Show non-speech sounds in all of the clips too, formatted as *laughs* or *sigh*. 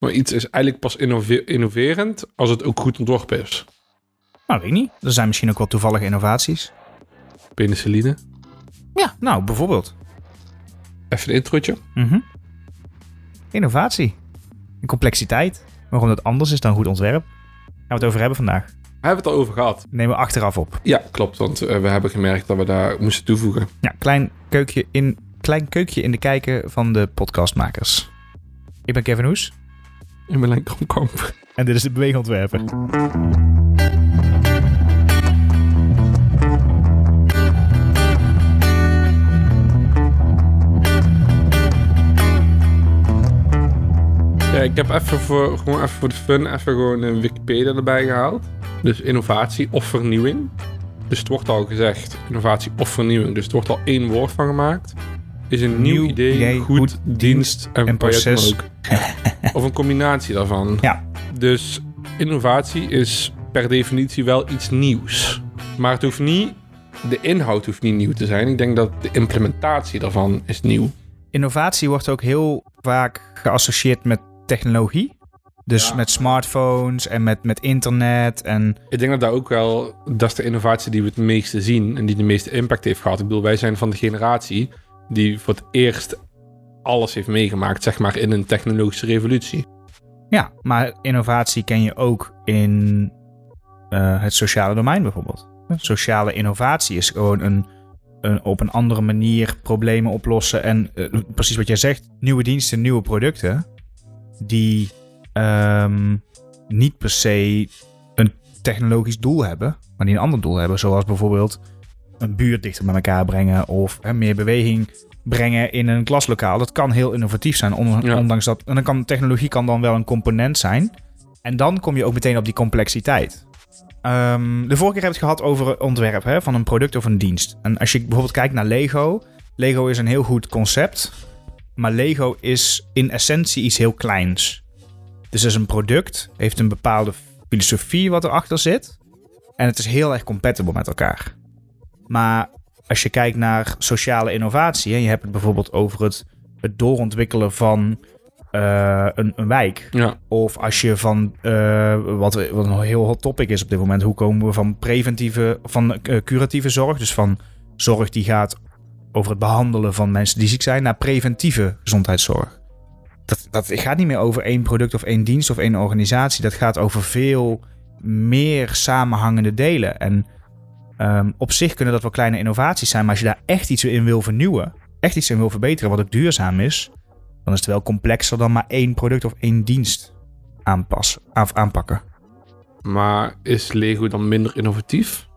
Maar iets is eigenlijk pas innove- innoverend als het ook goed ontworpen is. Nou, weet ik niet. Er zijn misschien ook wel toevallige innovaties. Penicilline. Ja, nou, bijvoorbeeld. Even een introotje. Mhm. Innovatie. En complexiteit. Waarom dat anders is dan goed ontwerp. Gaan we het over hebben vandaag. We hebben het al over gehad. Nemen we achteraf op. Ja, klopt. Want eh, we hebben gemerkt dat we daar moesten toevoegen. Ja, klein keukje in, klein keukje in de kijken van de podcastmakers. Ik ben Kevin Hoes In mijn Kromkamp. en dit is de beweegontwerper. Ja, ik heb even voor, gewoon even voor de fun even gewoon een Wikipedia erbij gehaald. Dus innovatie of vernieuwing. Dus het wordt al gezegd, innovatie of vernieuwing. Dus het wordt al één woord van gemaakt. Is een nieuw, Nieuw idee, idee, goed, goed, dienst en, en project proces. *laughs* of een combinatie daarvan. Ja. Dus innovatie is per definitie wel iets nieuws. Maar het hoeft niet, de inhoud hoeft niet nieuw te zijn. Ik denk dat de implementatie daarvan is nieuw. Innovatie wordt ook heel vaak geassocieerd met technologie. Dus Ja. met smartphones en met, met internet. En Ik denk dat dat ook wel, dat is de innovatie die we het meeste zien en die de meeste impact heeft gehad. Ik bedoel, wij zijn van de generatie die voor het eerst alles heeft meegemaakt, zeg maar, in een technologische revolutie. ja, maar innovatie ken je ook in eh, het sociale domein bijvoorbeeld. Sociale innovatie is gewoon een, een op een andere manier problemen oplossen. En eh, precies wat jij zegt, nieuwe diensten, nieuwe producten. Die ehm, niet per se een technologisch doel hebben, maar die een ander doel hebben. Zoals bijvoorbeeld een buurt dichter bij elkaar brengen of meer beweging brengen in een klaslokaal. Dat kan heel innovatief zijn, Ja. ondanks dat. En dan kan technologie kan dan wel een component zijn. En dan kom je ook meteen op die complexiteit. Ehm, de vorige keer hebben we het gehad over ontwerp hè, van een product of een dienst. En als je bijvoorbeeld kijkt naar Lego. Lego is een heel goed concept. Maar Lego is in essentie iets heel kleins. Dus het is een product, heeft een bepaalde filosofie wat erachter zit. En het is heel erg compatible met elkaar. Maar als je kijkt naar sociale innovatie, en je hebt het bijvoorbeeld over het, het doorontwikkelen van eh, een, een wijk. Ja, Of als je van, eh, wat, wat een heel hot topic is op dit moment, hoe komen we van preventieve, van eh, curatieve zorg, dus van zorg die gaat over het behandelen van mensen die ziek zijn, naar preventieve gezondheidszorg. Dat, dat gaat niet meer over één product of één dienst of één organisatie. Dat gaat over veel meer samenhangende delen. En ehm, op zich kunnen dat wel kleine innovaties zijn, maar als je daar echt iets in wil vernieuwen, echt iets in wil verbeteren wat ook duurzaam is, dan is het wel complexer dan maar één product of één dienst aanpassen, af, aanpakken. maar is Lego dan minder innovatief?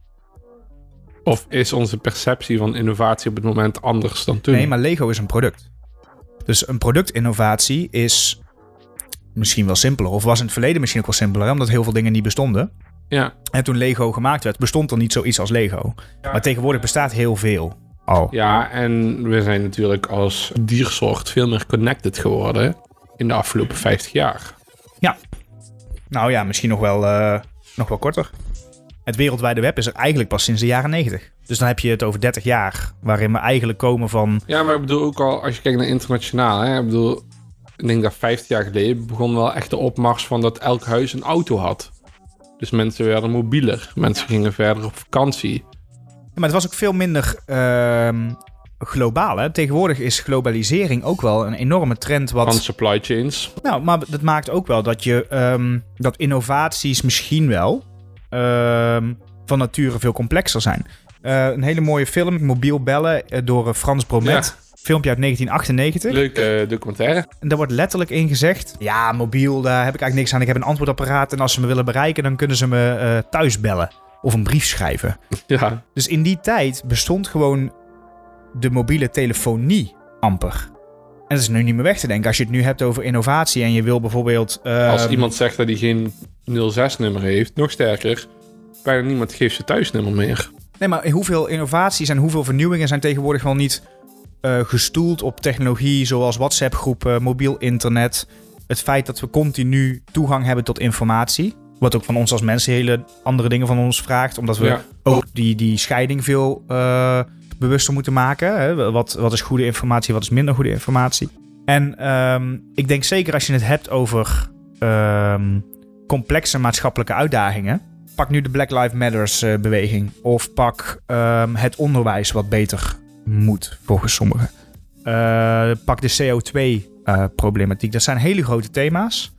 Of is onze perceptie van innovatie op het moment anders dan toen? Nee, maar Lego is een product. Dus een productinnovatie is misschien wel simpeler. Of was in het verleden misschien ook wel simpeler, omdat heel veel dingen niet bestonden. Ja, En toen Lego gemaakt werd, bestond er niet zoiets als Lego. Maar tegenwoordig bestaat heel veel al. ja, en we zijn natuurlijk als diersoort veel meer connected geworden in de afgelopen 50 jaar. Nou ja, misschien nog wel, eh, nog wel korter. Het wereldwijde web is er eigenlijk pas sinds de jaren 90. Dus dan heb je het over 30 jaar, waarin we eigenlijk komen van Ja, maar ik bedoel ook al, als je kijkt naar internationaal, hè, ik bedoel, ik denk dat 50 jaar geleden begon wel echt de opmars van dat elk huis een auto had. Dus mensen werden mobieler, mensen gingen verder op vakantie. Maar het was ook veel minder ehm, globaal. Hè? Tegenwoordig is globalisering ook wel een enorme trend. Wat, Van supply chains. nou, maar dat maakt ook wel dat je ehm, dat innovaties misschien wel ehm, van nature veel complexer zijn. Eh, een hele mooie film, Mobiel Bellen, eh, door eh, Frans Bromet. Filmpje uit 1998. Leuke eh, documentaire. En daar wordt letterlijk in gezegd: Ja, mobiel, daar heb ik eigenlijk niks aan. Ik heb een antwoordapparaat. En als ze me willen bereiken, dan kunnen ze me eh, thuis bellen. Of een brief schrijven. *laughs* Ja, Dus in die tijd bestond gewoon de mobiele telefonie amper. En dat is nu niet meer weg te denken. Als je het nu hebt over innovatie en je wil bijvoorbeeld... als ehm, iemand zegt dat hij geen 06-nummer heeft, nog sterker, bijna niemand geeft zijn thuisnummer meer. Nee, maar hoeveel innovaties en hoeveel vernieuwingen zijn tegenwoordig wel niet eh, gestoeld op technologie... zoals WhatsApp-groepen, mobiel internet. Het feit dat we continu toegang hebben tot informatie... wat ook van ons als mensen hele andere dingen van ons vraagt... omdat we Ja. ook die, die scheiding veel eh, bewuster moeten maken. Hè? Wat, wat is goede informatie, wat is minder goede informatie? En ehm, ik denk zeker als je het hebt over ehm, complexe maatschappelijke uitdagingen. Pak nu de Black Lives Matters eh, beweging. Of pak ehm, het onderwijs wat beter moet, volgens sommigen. Eh, pak de CO2-problematiek. dat zijn hele grote thema's.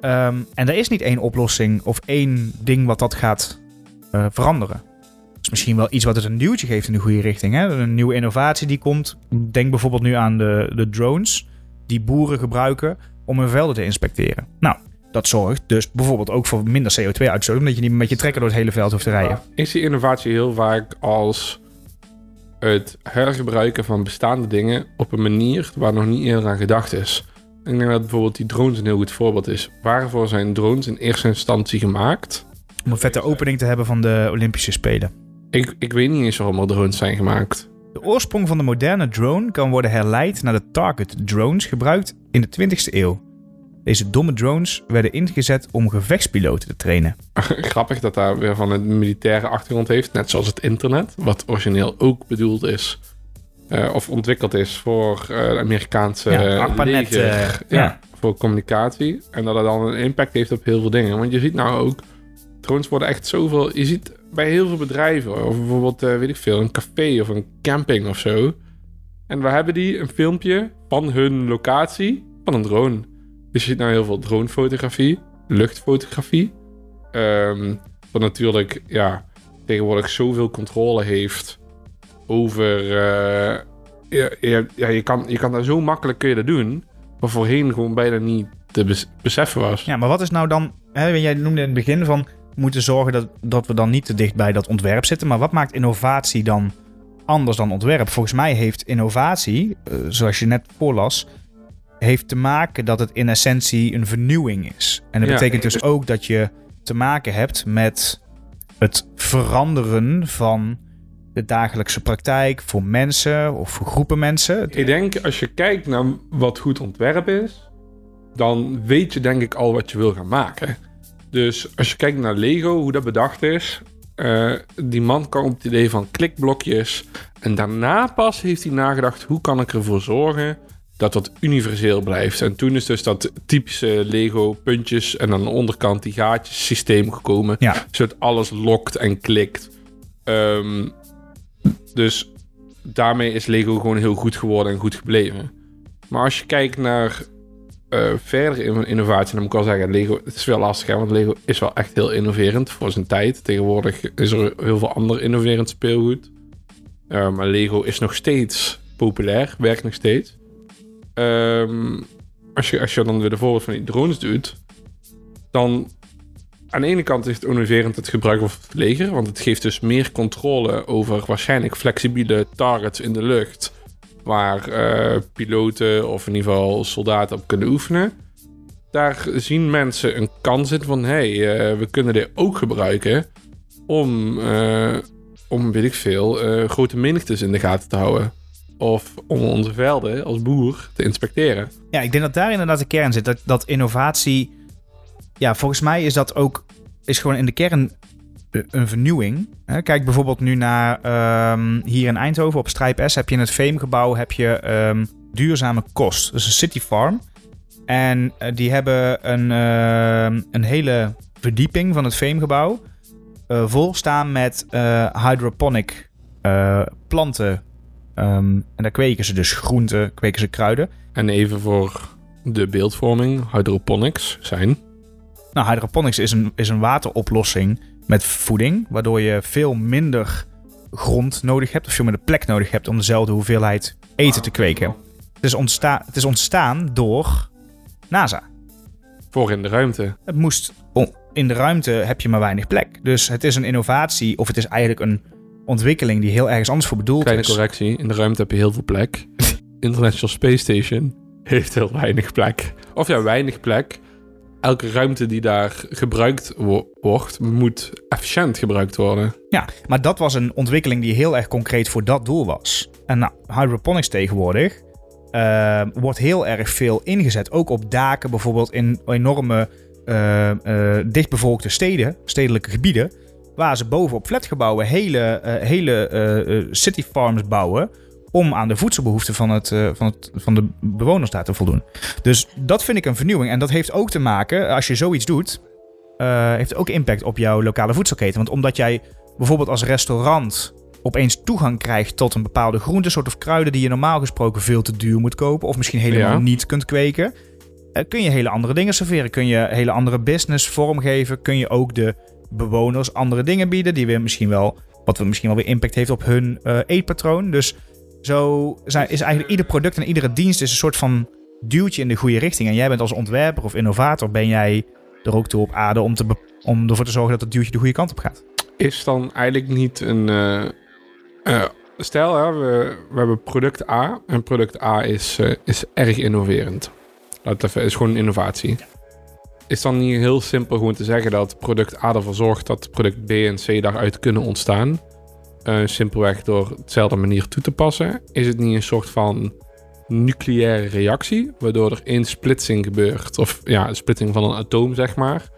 Ehm, en er is niet één oplossing of één ding wat dat gaat eh, veranderen. Dat is misschien wel iets wat het een duwtje geeft in de goede richting. Hè? Een nieuwe innovatie die komt. Denk bijvoorbeeld nu aan de, de drones die boeren gebruiken om hun velden te inspecteren. Nou, dat zorgt dus bijvoorbeeld ook voor minder CO2-uitstoot, omdat je niet met je trekker door het hele veld hoeft te rijden. Ik zie innovatie heel vaak als het hergebruiken van bestaande dingen op een manier waar nog niet eerder aan gedacht is. Ik denk dat bijvoorbeeld die drones een heel goed voorbeeld is. Waarvoor zijn drones in eerste instantie gemaakt? Om een vette opening te hebben van de Olympische Spelen. Ik, ik weet niet eens waarom er drones zijn gemaakt. De oorsprong van de moderne drone kan worden herleid naar de target drones gebruikt in de 20e eeuw. Deze domme drones werden ingezet om gevechtspiloten te trainen. *laughs* Grappig dat daar weer van een militaire achtergrond heeft, net zoals het internet, wat origineel ook bedoeld is uh, of ontwikkeld is voor uh, de Amerikaanse ja, leger, uh, ja, ja, voor communicatie. En dat het dan een impact heeft op heel veel dingen. Want je ziet nou ook, drones worden echt zoveel... Je ziet bij heel veel bedrijven, of bijvoorbeeld, weet ik veel, een café of een camping of zo. En we hebben die een filmpje van hun locatie van een drone. Je ziet nou heel veel dronefotografie, luchtfotografie. Um, wat natuurlijk, ja, tegenwoordig zoveel controle heeft over. Uh, ja, je, kan, je kan daar zo makkelijk kun je dat doen. Maar voorheen gewoon bijna niet te beseffen was. Ja, maar wat is nou dan. Hè, jij noemde in het begin van. We moeten zorgen dat, dat we dan niet te dicht bij dat ontwerp zitten. Maar wat maakt innovatie dan anders dan ontwerp? Volgens mij heeft innovatie, uh, zoals je net voorlas. Heeft te maken dat het in essentie een vernieuwing is. En dat ja, betekent dus ook dat je te maken hebt met het veranderen van de dagelijkse praktijk voor mensen of voor groepen mensen? Ik denk als je kijkt naar wat goed ontwerp is, dan weet je denk ik al wat je wil gaan maken. Dus als je kijkt naar Lego, hoe dat bedacht is, uh, die man kwam op het idee van klikblokjes. En daarna pas heeft hij nagedacht, hoe kan ik ervoor zorgen dat dat universeel blijft. En toen is dus dat typische Lego puntjes en aan de onderkant die gaatjes systeem gekomen. Ja. Zodat alles lokt en klikt. Um, dus daarmee is Lego gewoon heel goed geworden en goed gebleven. Maar als je kijkt naar uh, verdere innovatie, dan moet ik wel zeggen, Lego, het is wel lastig, hè, want Lego is wel echt heel innoverend voor zijn tijd. Tegenwoordig is er heel veel ander innoverend speelgoed. Uh, maar Lego is nog steeds populair, werkt nog steeds. Um, als, je, als je dan weer de voorbeeld van die drones doet, dan aan de ene kant is het innoverend het gebruik van het leger, want het geeft dus meer controle over waarschijnlijk flexibele targets in de lucht, waar uh, piloten of in ieder geval soldaten op kunnen oefenen. Daar zien mensen een kans in van, hey, uh, we kunnen dit ook gebruiken om, uh, om weet ik veel, grote menigtes in de gaten te houden. Of om onze velden als boer te inspecteren. Ja, ik denk dat daar inderdaad de kern zit. Dat, dat innovatie ja, volgens mij is dat ook is gewoon in de kern een vernieuwing. Kijk bijvoorbeeld nu naar um, hier in Eindhoven op Strijp S heb je in het Veemgebouw heb je um, duurzame kost. Dus een city farm. En uh, die hebben een, uh, een hele verdieping van het Veemgebouw uh, vol met hydroponic planten. Um, en daar kweken ze dus groenten, kweken ze kruiden. En even voor de beeldvorming, hydroponics zijn nou, hydroponics is een, is een wateroplossing met voeding, waardoor je veel minder grond nodig hebt, of veel minder plek nodig hebt om dezelfde hoeveelheid eten te kweken. Het is, ontsta het is ontstaan door NASA. Voor in de ruimte. Het moest. In de ruimte heb je maar weinig plek. Dus het is een innovatie, of het is eigenlijk een ontwikkeling die heel ergens anders voor bedoeld Kleine is. Kleine correctie: in de ruimte heb je heel veel plek. *laughs* International Space Station heeft heel weinig plek. Of ja, weinig plek elke ruimte die daar gebruikt wordt, moet efficiënt gebruikt worden. Ja, maar dat was een ontwikkeling die heel erg concreet voor dat doel was. En nou, hydroponics tegenwoordig uh, wordt heel erg veel ingezet. Ook op daken, bijvoorbeeld in enorme uh, uh, dichtbevolkte steden, stedelijke gebieden. Waar ze bovenop flatgebouwen hele, hele city farms bouwen om aan de voedselbehoeften van, het, uh, van, het, van de bewoners daar te voldoen. Dus dat vind ik een vernieuwing. En dat heeft ook te maken, als je zoiets doet, uh, heeft ook impact op jouw lokale voedselketen. Want omdat jij bijvoorbeeld als restaurant opeens toegang krijgt tot een bepaalde groentesoort of kruiden die je normaal gesproken veel te duur moet kopen of misschien helemaal niet kunt kweken, uh, kun je hele andere dingen serveren. Kun je hele andere business vormgeven. Kun je ook de bewoners andere dingen bieden die weer misschien wel, wat we misschien wel weer impact heeft op hun uh, eetpatroon. Dus zo is eigenlijk ieder product en iedere dienst is een soort van duwtje in de goede richting. En jij bent als ontwerper of innovator, ben jij er ook toe op aarde om, te om ervoor te zorgen dat het duwtje de goede kant op gaat. Is dan eigenlijk niet een... Uh, uh, stel, hè, we, we hebben product A en product A is, is erg innoverend. Dat is gewoon een innovatie. Is dan niet heel simpel gewoon te zeggen dat product A ervoor zorgt dat product B en C daaruit kunnen ontstaan? Uh, simpelweg door hetzelfde manier toe te passen. Is het niet een soort van nucleaire reactie, waardoor er één splitsing gebeurt, of ja, een splitsing van een atoom, zeg maar.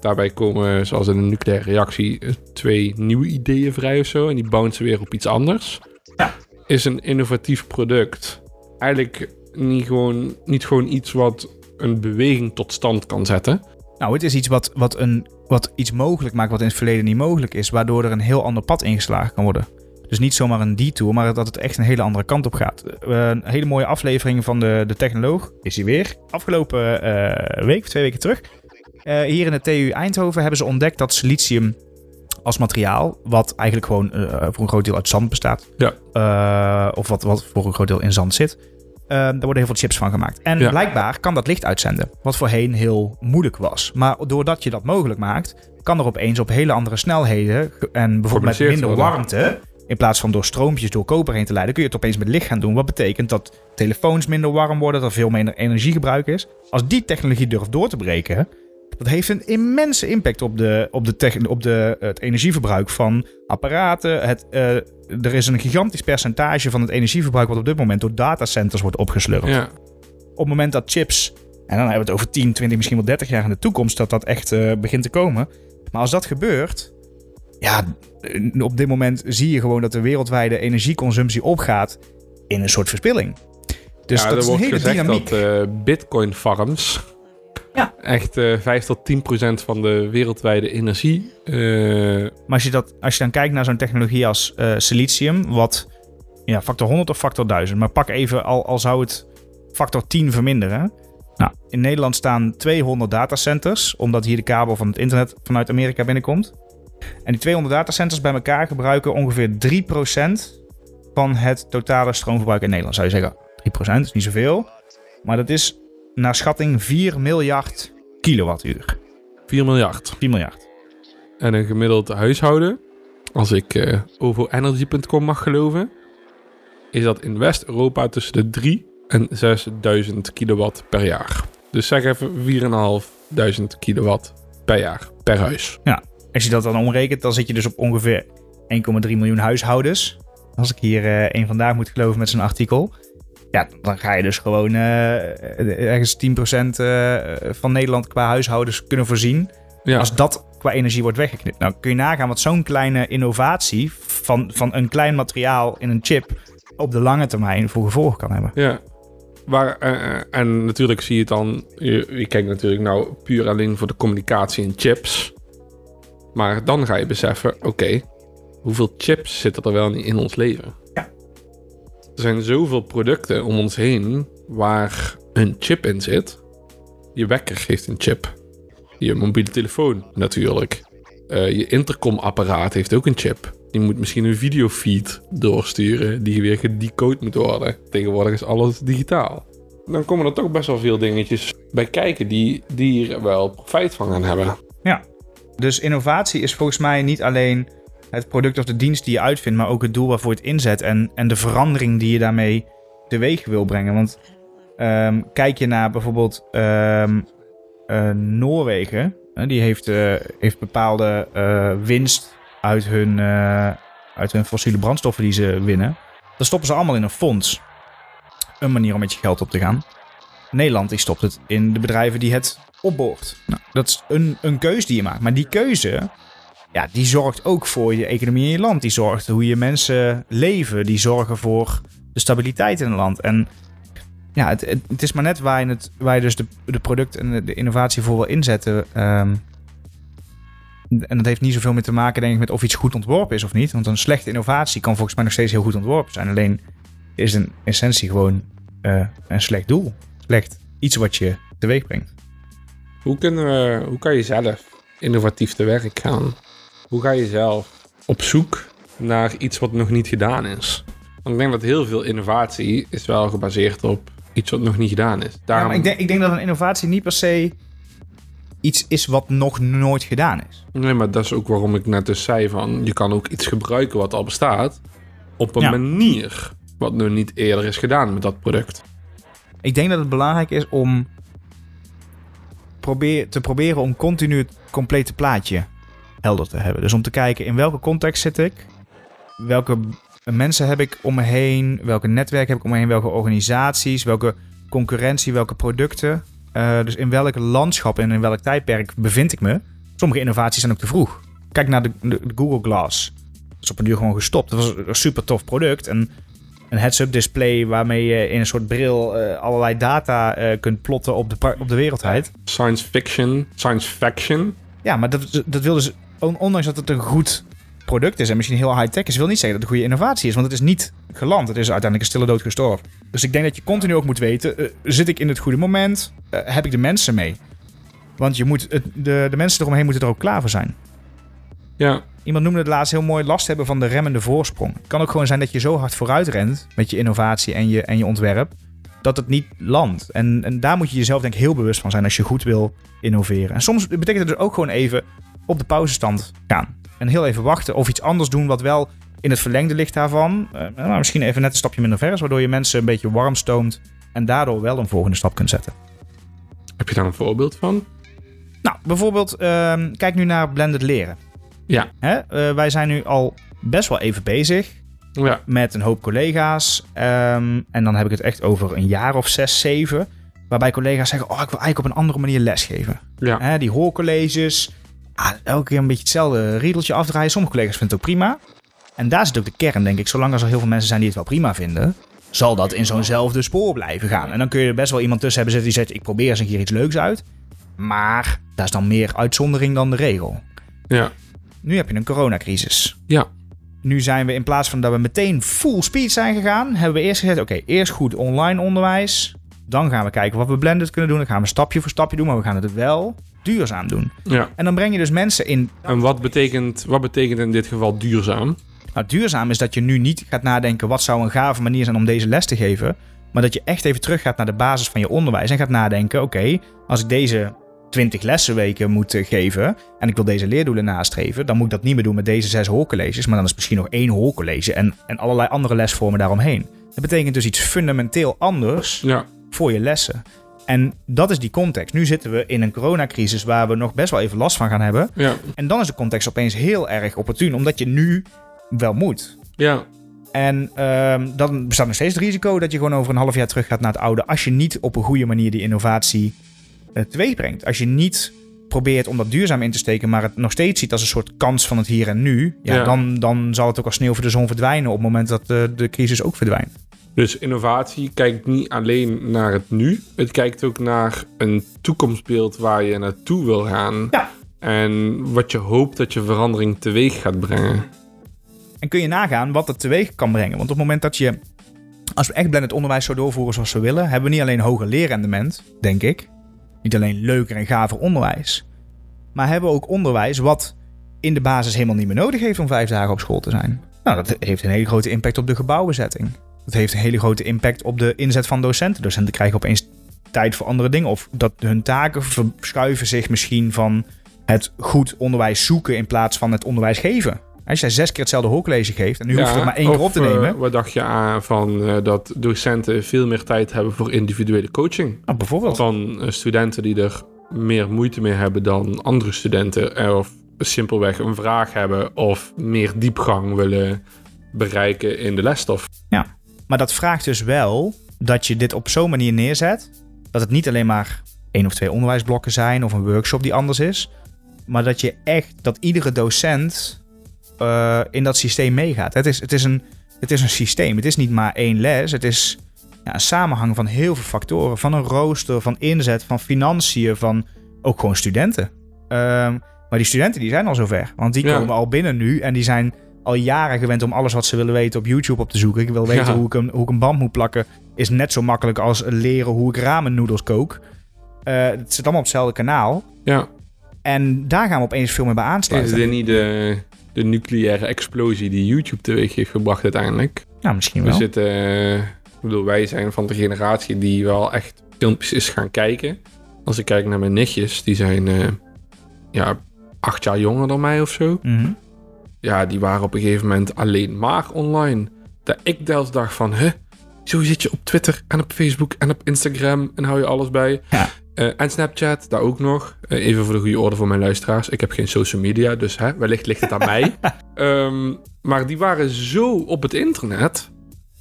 Daarbij komen, zoals in een nucleaire reactie, twee nieuwe ideeën vrij of zo, en die bouncen weer op iets anders. Ja. Is een innovatief product eigenlijk niet gewoon, niet gewoon iets wat een beweging tot stand kan zetten? Nou, het is iets wat, wat, een, wat iets mogelijk maakt wat in het verleden niet mogelijk is, waardoor er een heel ander pad ingeslagen kan worden. Dus niet zomaar een detour, maar dat het echt een hele andere kant op gaat. Uh, een hele mooie aflevering van de, de Technoloog is hij weer. Afgelopen uh, week, twee weken terug. Uh, hier in de TU Eindhoven hebben ze ontdekt dat silicium als materiaal, wat eigenlijk gewoon voor een groot deel uit zand bestaat, ja. of wat, wat voor een groot deel in zand zit, daar worden heel veel chips van gemaakt. En Ja. blijkbaar kan dat licht uitzenden, wat voorheen heel moeilijk was. Maar doordat je dat mogelijk maakt, kan er opeens op hele andere snelheden en bijvoorbeeld met minder worden. warmte, in plaats van door stroompjes door koper heen te leiden, kun je het opeens met licht gaan doen. Wat betekent dat telefoons minder warm worden, dat er veel minder energiegebruik is. Als die technologie durft door te breken, dat heeft een immense impact op, de, op, de techn- op de, het energieverbruik van apparaten. Het, eh, er is een gigantisch percentage van het energieverbruik wat op dit moment door datacenters wordt opgeslurpt. Ja. Op het moment dat chips, en dan hebben we het over 10, 20, misschien wel 30 jaar in de toekomst, dat dat echt eh, begint te komen. Maar als dat gebeurt, ja, op dit moment zie je gewoon dat de wereldwijde energieconsumptie opgaat in een soort verspilling. Dus ja, dat er is een wordt hele gezegd dynamiek. dat eh, bitcoin farms Ja. echt eh 5 tot 10 procent van de wereldwijde energie. eh, Maar als je, dat, als je dan kijkt naar zo'n technologie als eh, silicium, wat ja, factor 100 of factor 1000, maar pak even al, al zou het factor 10 verminderen. Nou, in Nederland staan 200 datacenters, omdat hier de kabel van het internet vanuit Amerika binnenkomt. En die 200 datacenters bij elkaar gebruiken ongeveer 3% van het totale stroomverbruik in Nederland. Zou je zeggen, 3% is niet zoveel. Maar dat is naar schatting 4 miljard kilowattuur. 4 miljard. 4 miljard. En een gemiddeld huishouden, als ik eh overenergy.com mag geloven, is dat in West-Europa tussen de 3 en 6000 kilowatt per jaar. Dus zeg even 4.500 kilowatt per jaar, per huis. Als je dat dan omrekent, dan zit je dus op ongeveer 1,3 miljoen huishoudens. Als ik hier eh één vandaag moet geloven met zijn artikel. Ja, dan ga je dus gewoon eh, ergens 10% eh, van Nederland qua huishoudens kunnen voorzien. Ja, Als dat qua energie wordt weggeknipt. Nou, kun je nagaan wat zo'n kleine innovatie van, van een klein materiaal in een chip op de lange termijn voor gevolgen kan hebben. ja. Waar, eh, en natuurlijk zie je het dan, je, je kijkt natuurlijk nou puur alleen voor de communicatie in chips. Maar dan ga je beseffen, oké, hoeveel chips zitten er wel niet in ons leven? Ja. Er zijn zoveel producten om ons heen waar een chip in zit. Je wekker heeft een chip. Je mobiele telefoon natuurlijk. Eh, je intercomapparaat heeft ook een chip. Die moet misschien een videofeed doorsturen die weer gedecode moet worden. Tegenwoordig is alles digitaal. Dan komen er toch best wel veel dingetjes bij kijken die, die hier wel profijt van gaan hebben. Dus innovatie is volgens mij niet alleen het product of de dienst die je uitvindt, maar ook het doel waarvoor je het inzet en, en de verandering die je daarmee teweeg wil brengen. Want ehm, kijk je naar bijvoorbeeld ehm, eh, Noorwegen, die heeft, eh, heeft bepaalde eh, winst uit hun, uit hun fossiele brandstoffen die ze winnen. Dat stoppen ze allemaal in een fonds. Een manier om met je geld op te gaan. Nederland die stopt het in de bedrijven die het opboort. Nou, dat is een, een keuze die je maakt. Maar die keuze, ja, die zorgt ook voor je economie in je land. Die zorgt hoe je mensen leven. Die zorgen voor de stabiliteit in een land. En ja, het, het, het is maar net waar je, het, waar je dus de, de product en de, innovatie voor wil inzetten. Ehm, en dat heeft niet zoveel meer te maken, denk ik, met of iets goed ontworpen is of niet. Want een slechte innovatie kan volgens mij nog steeds heel goed ontworpen zijn. Alleen is in essentie gewoon eh, een slecht doel. Slecht iets wat je teweeg brengt. Hoe, kunnen we, hoe kan je zelf innovatief te werk gaan? Hoe ga je zelf op zoek naar iets wat nog niet gedaan is? Want ik denk dat heel veel innovatie is wel gebaseerd op iets wat nog niet gedaan is. Ja, Daarom, maar ik denk, ik denk dat een innovatie niet per se iets is wat nog nooit gedaan is. Nee, maar dat is ook waarom ik net dus zei van... je kan ook iets gebruiken wat al bestaat... op een Ja. manier wat nog niet eerder is gedaan met dat product. Ik denk dat het belangrijk is om probeer, te proberen om continu het complete plaatje helder te hebben. Dus om te kijken in welke context zit ik, welke mensen heb ik om me heen, welke netwerk heb ik om me heen, welke organisaties, welke concurrentie, welke producten. Eh, dus in welk landschap en in welk tijdperk bevind ik me. Sommige innovaties zijn ook te vroeg. Kijk naar de, de, de Google Glass. Dat is op een duur gewoon gestopt. Dat was een super tof product. En een heads-up display waarmee je in een soort bril eh, allerlei data eh, kunt plotten op de, op de wereldwijd. Science fiction, science faction. Ja, maar dat, dat wil dus, ondanks dat het een goed product is en misschien heel high-tech is, wil niet zeggen dat het een goede innovatie is. Want het is niet geland. Het is uiteindelijk een stille dood gestorven. Dus ik denk dat je continu ook moet weten, eh, zit ik in het goede moment? Eh, heb ik de mensen mee? Want je moet het, de, de mensen eromheen moeten er ook klaar voor zijn. Ja, Iemand noemde het laatst heel mooi last hebben van de remmende voorsprong. Het kan ook gewoon zijn dat je zo hard vooruit rent met je innovatie en je, en je ontwerp, dat het niet landt. En, en daar moet je jezelf denk ik heel bewust van zijn als je goed wil innoveren. En soms betekent het dus ook gewoon even op de pauzestand gaan. En heel even wachten of iets anders doen wat wel in het verlengde ligt daarvan. Eh, nou, misschien even net een stapje minder ver is, waardoor je mensen een beetje warm stoomt en daardoor wel een volgende stap kunt zetten. heb je daar een voorbeeld van? Nou, bijvoorbeeld, ehm, kijk nu naar blended leren. Ja. Hè? Eh, wij zijn nu al best wel even bezig Ja, met een hoop collega's. Ehm, en dan heb ik het echt over een jaar of zes, zeven. Waarbij collega's zeggen, oh, ik wil eigenlijk op een andere manier lesgeven. ja. Hè, die hoorcolleges, ah, elke keer een beetje hetzelfde riedeltje afdraaien. Sommige collega's vinden het ook prima. En daar zit ook de kern, denk ik. Zolang er heel veel mensen zijn die het wel prima vinden... zal dat in zo'nzelfde spoor blijven gaan. En dan kun je er best wel iemand tussen hebben zitten die zegt... ik probeer eens een keer iets leuks uit. Maar dat is dan meer uitzondering dan de regel. ja. Nu heb je een coronacrisis. Ja. Nu zijn we in plaats van dat we meteen full speed zijn gegaan, hebben we eerst gezegd: oké, eerst goed online onderwijs. Dan gaan we kijken wat we blended kunnen doen. Dan gaan we stapje voor stapje doen, maar we gaan het wel duurzaam doen. ja. En dan breng je dus mensen in. En wat betekent, wat betekent in dit geval duurzaam? Nou, duurzaam is dat je nu niet gaat nadenken: wat zou een gave manier zijn om deze les te geven. Maar dat je echt even terug gaat naar de basis van je onderwijs en gaat nadenken: oké, als ik deze 20 lessenweken moet eh, geven en ik wil deze leerdoelen nastreven, dan moet ik dat niet meer doen met deze zes hoorcolleges, maar dan is misschien nog één hoorcollege en, en allerlei andere lesvormen daaromheen. Dat betekent dus iets fundamenteel anders Ja, voor je lessen. En dat is die context. Nu zitten we in een coronacrisis waar we nog best wel even last van gaan hebben. ja, En dan is de context opeens heel erg opportun, omdat je nu wel moet. ja. En ehm, dan bestaat nog steeds het risico dat je gewoon over een half jaar terug gaat naar het oude. Als je niet op een goede manier die innovatie uh, teweeg brengt. Als je niet probeert om dat duurzaam in te steken, maar het nog steeds ziet als een soort kans van het hier en nu. Ja, Ja. Dan, dan zal het ook als sneeuw voor de zon verdwijnen op het moment dat eh, de crisis ook verdwijnt. Dus innovatie kijkt niet alleen naar het nu. Het kijkt ook naar een toekomstbeeld waar je naartoe wil gaan. Ja. En wat je hoopt dat je verandering teweeg gaat brengen. En kun je nagaan wat het teweeg kan brengen. Want op het moment dat je, als we echt blended onderwijs zo doorvoeren zoals we willen, hebben we niet alleen hoger leerrendement, denk ik. Niet alleen leuker en gaver onderwijs. Maar hebben we ook onderwijs wat in de basis helemaal niet meer nodig heeft om vijf dagen op school te zijn. Nou, dat heeft een hele grote impact op de gebouwbezetting. Dat heeft een hele grote impact op de inzet van docenten. Docenten krijgen opeens tijd voor andere dingen. Of dat hun taken verschuiven zich misschien van het goed onderwijs zoeken in plaats van het onderwijs geven. Als jij zes keer hetzelfde hoorcollege geeft en nu hoeft je er maar één keer op te eh, nemen. wat dacht je aan van eh, dat docenten veel meer tijd hebben voor individuele coaching? Nou, bijvoorbeeld. Van eh, studenten die er meer moeite mee hebben dan andere studenten. eh, Of simpelweg een vraag hebben of meer diepgang willen bereiken in de lesstof. Maar dat vraagt dus wel dat je dit op zo'n manier neerzet. Dat het niet alleen maar één of twee onderwijsblokken zijn of een workshop die anders is. Maar dat je echt, dat iedere docent eh, in dat systeem meegaat. Het is, het is een, het is een systeem. Het is niet maar één les. Het is ja, een samenhang van heel veel factoren. Van een rooster, van inzet, van financiën, van ook gewoon studenten. Ehm, maar die studenten die zijn al zover. Want die Ja. komen al binnen nu en die zijn al jaren gewend om alles wat ze willen weten op YouTube op te zoeken. Ik wil weten Ja. hoe, ik een, hoe ik een band moet plakken. Is net zo makkelijk als leren hoe ik ramennoedels kook. Eh, het zit allemaal op hetzelfde kanaal. Ja, En daar gaan we opeens veel meer bij is aansluiten. dit niet de, de nucleaire explosie die YouTube teweeg heeft gebracht uiteindelijk? Nou, misschien We wel. zitten, eh, ik bedoel, wij zijn van de generatie die wel echt filmpjes is gaan kijken. Als ik kijk naar mijn nichtjes, die zijn eh, ja, acht jaar jonger dan mij of zo. Mhm. Ja, die waren op een gegeven moment alleen maar online. Dat ik zelfs dacht van, hè, zo zit je op Twitter en op Facebook en op Instagram en hou je alles bij. Ja. Eh, en Snapchat, daar ook nog. Eh, even voor de goede orde voor mijn luisteraars. Ik heb geen social media, dus hè, wellicht ligt het aan mij. *laughs* Ehm, maar die waren zo op het internet.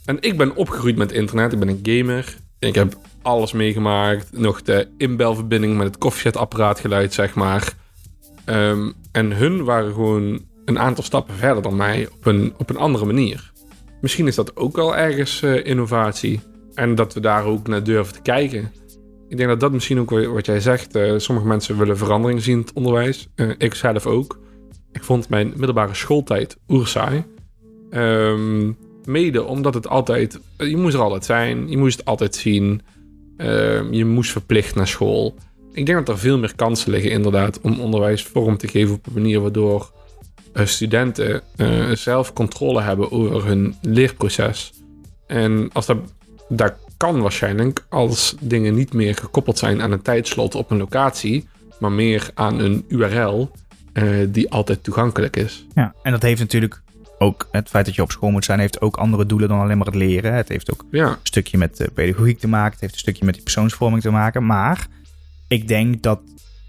En ik ben opgegroeid met internet. Ik ben een gamer. Ik heb alles meegemaakt. Nog de inbelverbinding met het koffiezetapparaat geluid, zeg maar. Ehm, en hun waren gewoon een aantal stappen verder dan mij op een, op een andere manier. Misschien is dat ook wel ergens eh, innovatie. En dat we daar ook naar durven te kijken. Ik denk dat dat misschien ook wat jij zegt. eh, sommige mensen willen verandering zien in het onderwijs. Eh, ik zelf ook. Ik vond mijn middelbare schooltijd oerzaai. Ehm mede omdat het altijd... Je moest er altijd zijn. Je moest het altijd zien. Ehm, je moest verplicht naar school. Ik denk dat er veel meer kansen liggen inderdaad... om onderwijs vorm te geven op een manier waardoor... eh, studenten eh, zelf controle hebben over hun leerproces. En als dat, dat kan waarschijnlijk als dingen niet meer gekoppeld zijn aan een tijdslot op een locatie, maar meer aan een URL eh, die altijd toegankelijk is. Ja, en dat heeft natuurlijk ook het feit dat je op school moet zijn, heeft ook andere doelen dan alleen maar het leren. Het heeft ook Ja, een stukje met pedagogiek te maken. Het heeft een stukje met die persoonsvorming te maken. Maar ik denk dat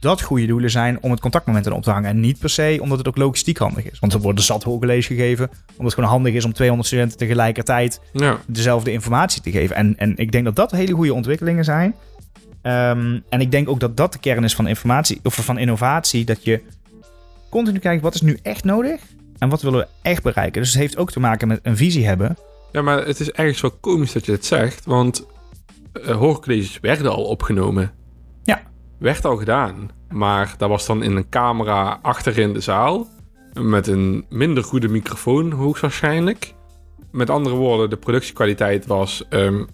dat goede doelen zijn om het contactmoment erop te hangen. En niet per se omdat het ook logistiek handig is. Want er worden zat hoorcollege gegeven. Omdat het gewoon handig is om 200 studenten tegelijkertijd ja, dezelfde informatie te geven. En, en ik denk dat dat hele goede ontwikkelingen zijn. Ehm, en ik denk ook dat dat de kern is van informatie of van innovatie. Dat je continu kijkt wat is nu echt nodig en wat willen we echt bereiken. Dus het heeft ook te maken met een visie hebben. ja, maar het is ergens wel komisch dat je het zegt, want uh, hoorcolleges werden al opgenomen. Ja. Werd al gedaan, maar dat was dan in een camera achterin de zaal met een minder goede microfoon hoogstwaarschijnlijk. Met andere woorden, de productiekwaliteit was um,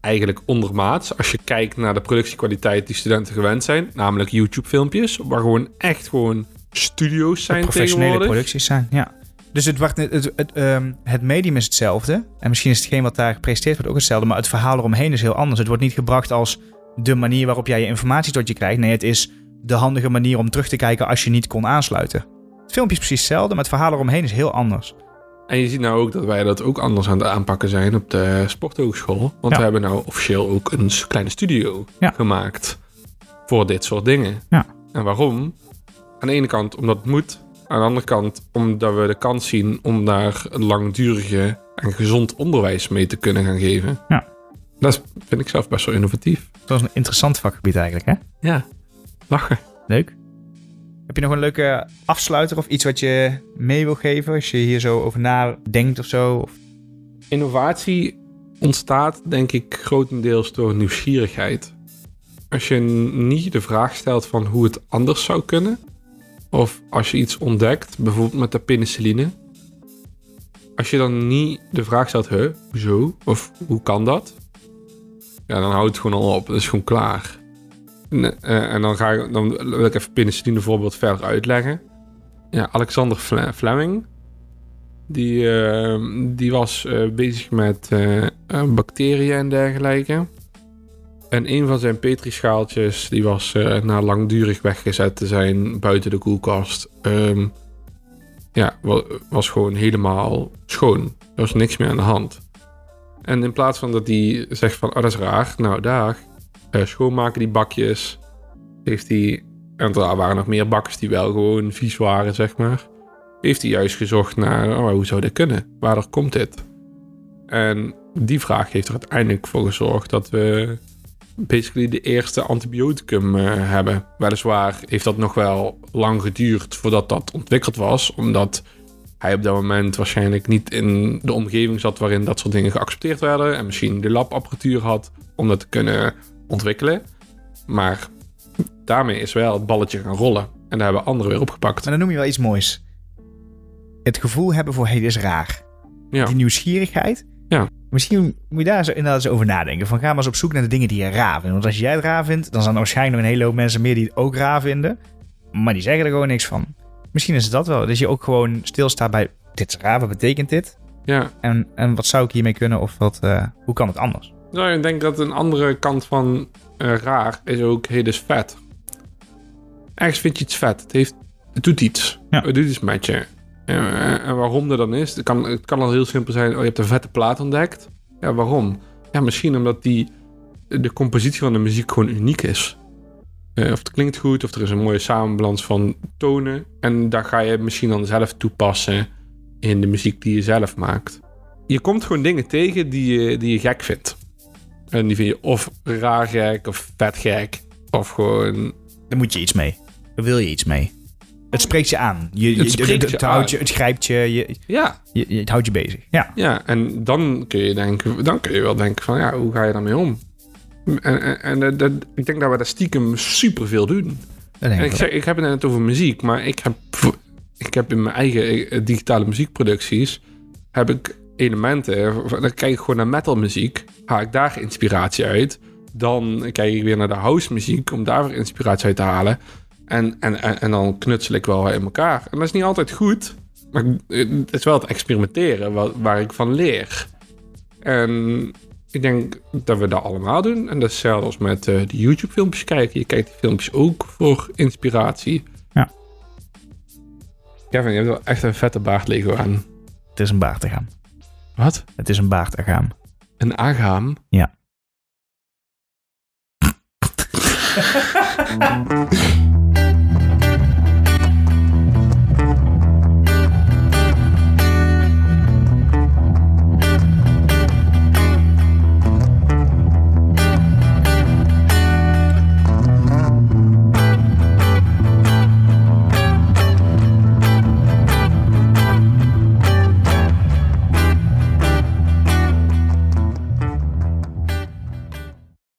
eigenlijk ondermaats. Als je kijkt naar de productiekwaliteit die studenten gewend zijn, namelijk YouTube-filmpjes, waar gewoon echt gewoon studio's zijn professionele producties zijn, ja. Dus het, wacht, het, het, het, um, het medium is hetzelfde. En misschien is hetgeen wat daar gepresenteerd wordt ook hetzelfde. Maar het verhaal eromheen is heel anders. Het wordt niet gebracht als de manier waarop jij je informatie tot je krijgt. Nee, het is de handige manier om terug te kijken als je niet kon aansluiten. Het filmpje is precies hetzelfde, maar het verhaal eromheen is heel anders. En je ziet nou ook dat wij dat ook anders aan het aanpakken zijn op de sporthogeschool. Want ja. we hebben nou officieel ook een kleine studio ja. gemaakt voor dit soort dingen. Ja. En waarom? Aan de ene kant omdat het moet. Aan de andere kant omdat we de kans zien om daar langdurige en gezond onderwijs mee te kunnen gaan geven. Ja. Dat vind ik zelf best wel innovatief. Dat is een interessant vakgebied eigenlijk, hè? Ja, lachen. Leuk. Heb je nog een leuke afsluiter of iets wat je mee wil geven als je hier zo over nadenkt of zo? Of... Innovatie ontstaat denk ik grotendeels door nieuwsgierigheid. Als je niet de vraag stelt van hoe het anders zou kunnen, of als je iets ontdekt, bijvoorbeeld met de penicilline, als je dan niet de vraag stelt, huh, hoezo, of hoe kan dat? Ja, dan houdt het gewoon al op, dat is gewoon klaar. En, uh, en dan, ga ik, dan wil ik even penicilline bijvoorbeeld verder uitleggen. Ja, Alexander Fleming, die, uh, die was uh, bezig met bacteriën en dergelijke. En een van zijn petrischaaltjes, die was na langdurig weggezet te zijn buiten de koelkast. Um, ja, was gewoon helemaal schoon. Er was niks meer aan de hand. En in plaats van dat hij zegt van, oh dat is raar, nou dag, uh, schoonmaken die bakjes. Heeft hij, en er waren nog meer bakjes die wel gewoon vies waren, zeg maar. Heeft hij juist gezocht naar, oh, hoe zou dit kunnen? Waardoor komt dit? En die vraag heeft er uiteindelijk voor gezorgd dat we basically de eerste antibioticum uh, hebben. Weliswaar heeft dat nog wel lang geduurd voordat dat ontwikkeld was, omdat hij op dat moment waarschijnlijk niet in de omgeving zat waarin dat soort dingen geaccepteerd werden. En misschien de labapparatuur had om dat te kunnen ontwikkelen. Maar daarmee is wel het balletje gaan rollen. En daar hebben anderen weer opgepakt. Maar dan noem je wel iets moois. Het gevoel hebben voor, hey, dit is raar. Ja. Die nieuwsgierigheid. Ja. Misschien moet je daar zo inderdaad eens over nadenken. Van ga maar eens op zoek naar de dingen die je raar vindt. Want als jij het raar vindt, dan zijn er waarschijnlijk nog een hele hoop mensen meer die het ook raar vinden. Maar die zeggen er gewoon niks van. Misschien is het dat wel. Dat je ook gewoon stilstaat bij, dit is raar, wat betekent dit? Ja. En, en wat zou ik hiermee kunnen? Of wat, eh, hoe kan het anders? Nou, ik denk dat een andere kant van eh, raar is ook, hey, dit is vet. Ergens vind je iets vet. Het, heeft, het doet iets. Ja. Het doet iets met je. Eh, en waarom dat dan is, het kan, het kan al heel simpel zijn. Oh, je hebt een vette plaat ontdekt. Ja, waarom? Ja, misschien omdat die, de compositie van de muziek gewoon uniek is. Eh, of het klinkt goed, of er is een mooie samenbalans van tonen. En daar ga je misschien dan zelf toepassen in de muziek die je zelf maakt. Je komt gewoon dingen tegen die je, die je gek vindt. En die vind je of raar gek, of vet gek. Of gewoon... Daar moet je iets mee. Daar wil je iets mee. Het spreekt je aan. Je, Het je het houdt je, het grijpt je, je, Ja, je- het houdt je bezig. Ja. ja. En dan kun je denken... Dan kun je wel denken van... Ja, hoe ga je daarmee om? En, en, en dat- dat- ik denk dat we daar stiekem superveel doen. Dat En ik zeg, ik heb het net over muziek, maar ik heb, ik heb in mijn eigen eh, digitale muziekproducties heb ik elementen. Dan kijk ik gewoon naar metalmuziek, haal ik daar inspiratie uit. Dan kijk ik weer naar de house muziek om daar weer inspiratie uit te halen. En, en, en, en dan knutsel ik wel in elkaar. En dat is niet altijd goed, maar het is wel het experimenteren wat, waar ik van leer. En ik denk dat we dat allemaal doen. En dat is als met eh, de YouTube-filmpjes kijken. Je kijkt die filmpjes ook voor inspiratie. Ja. Kevin, je hebt wel echt een vette baard Lego aan. Het is een baard te gaan. Wat? Het is een baard te gaan. Een agaam? Ja. *laughs*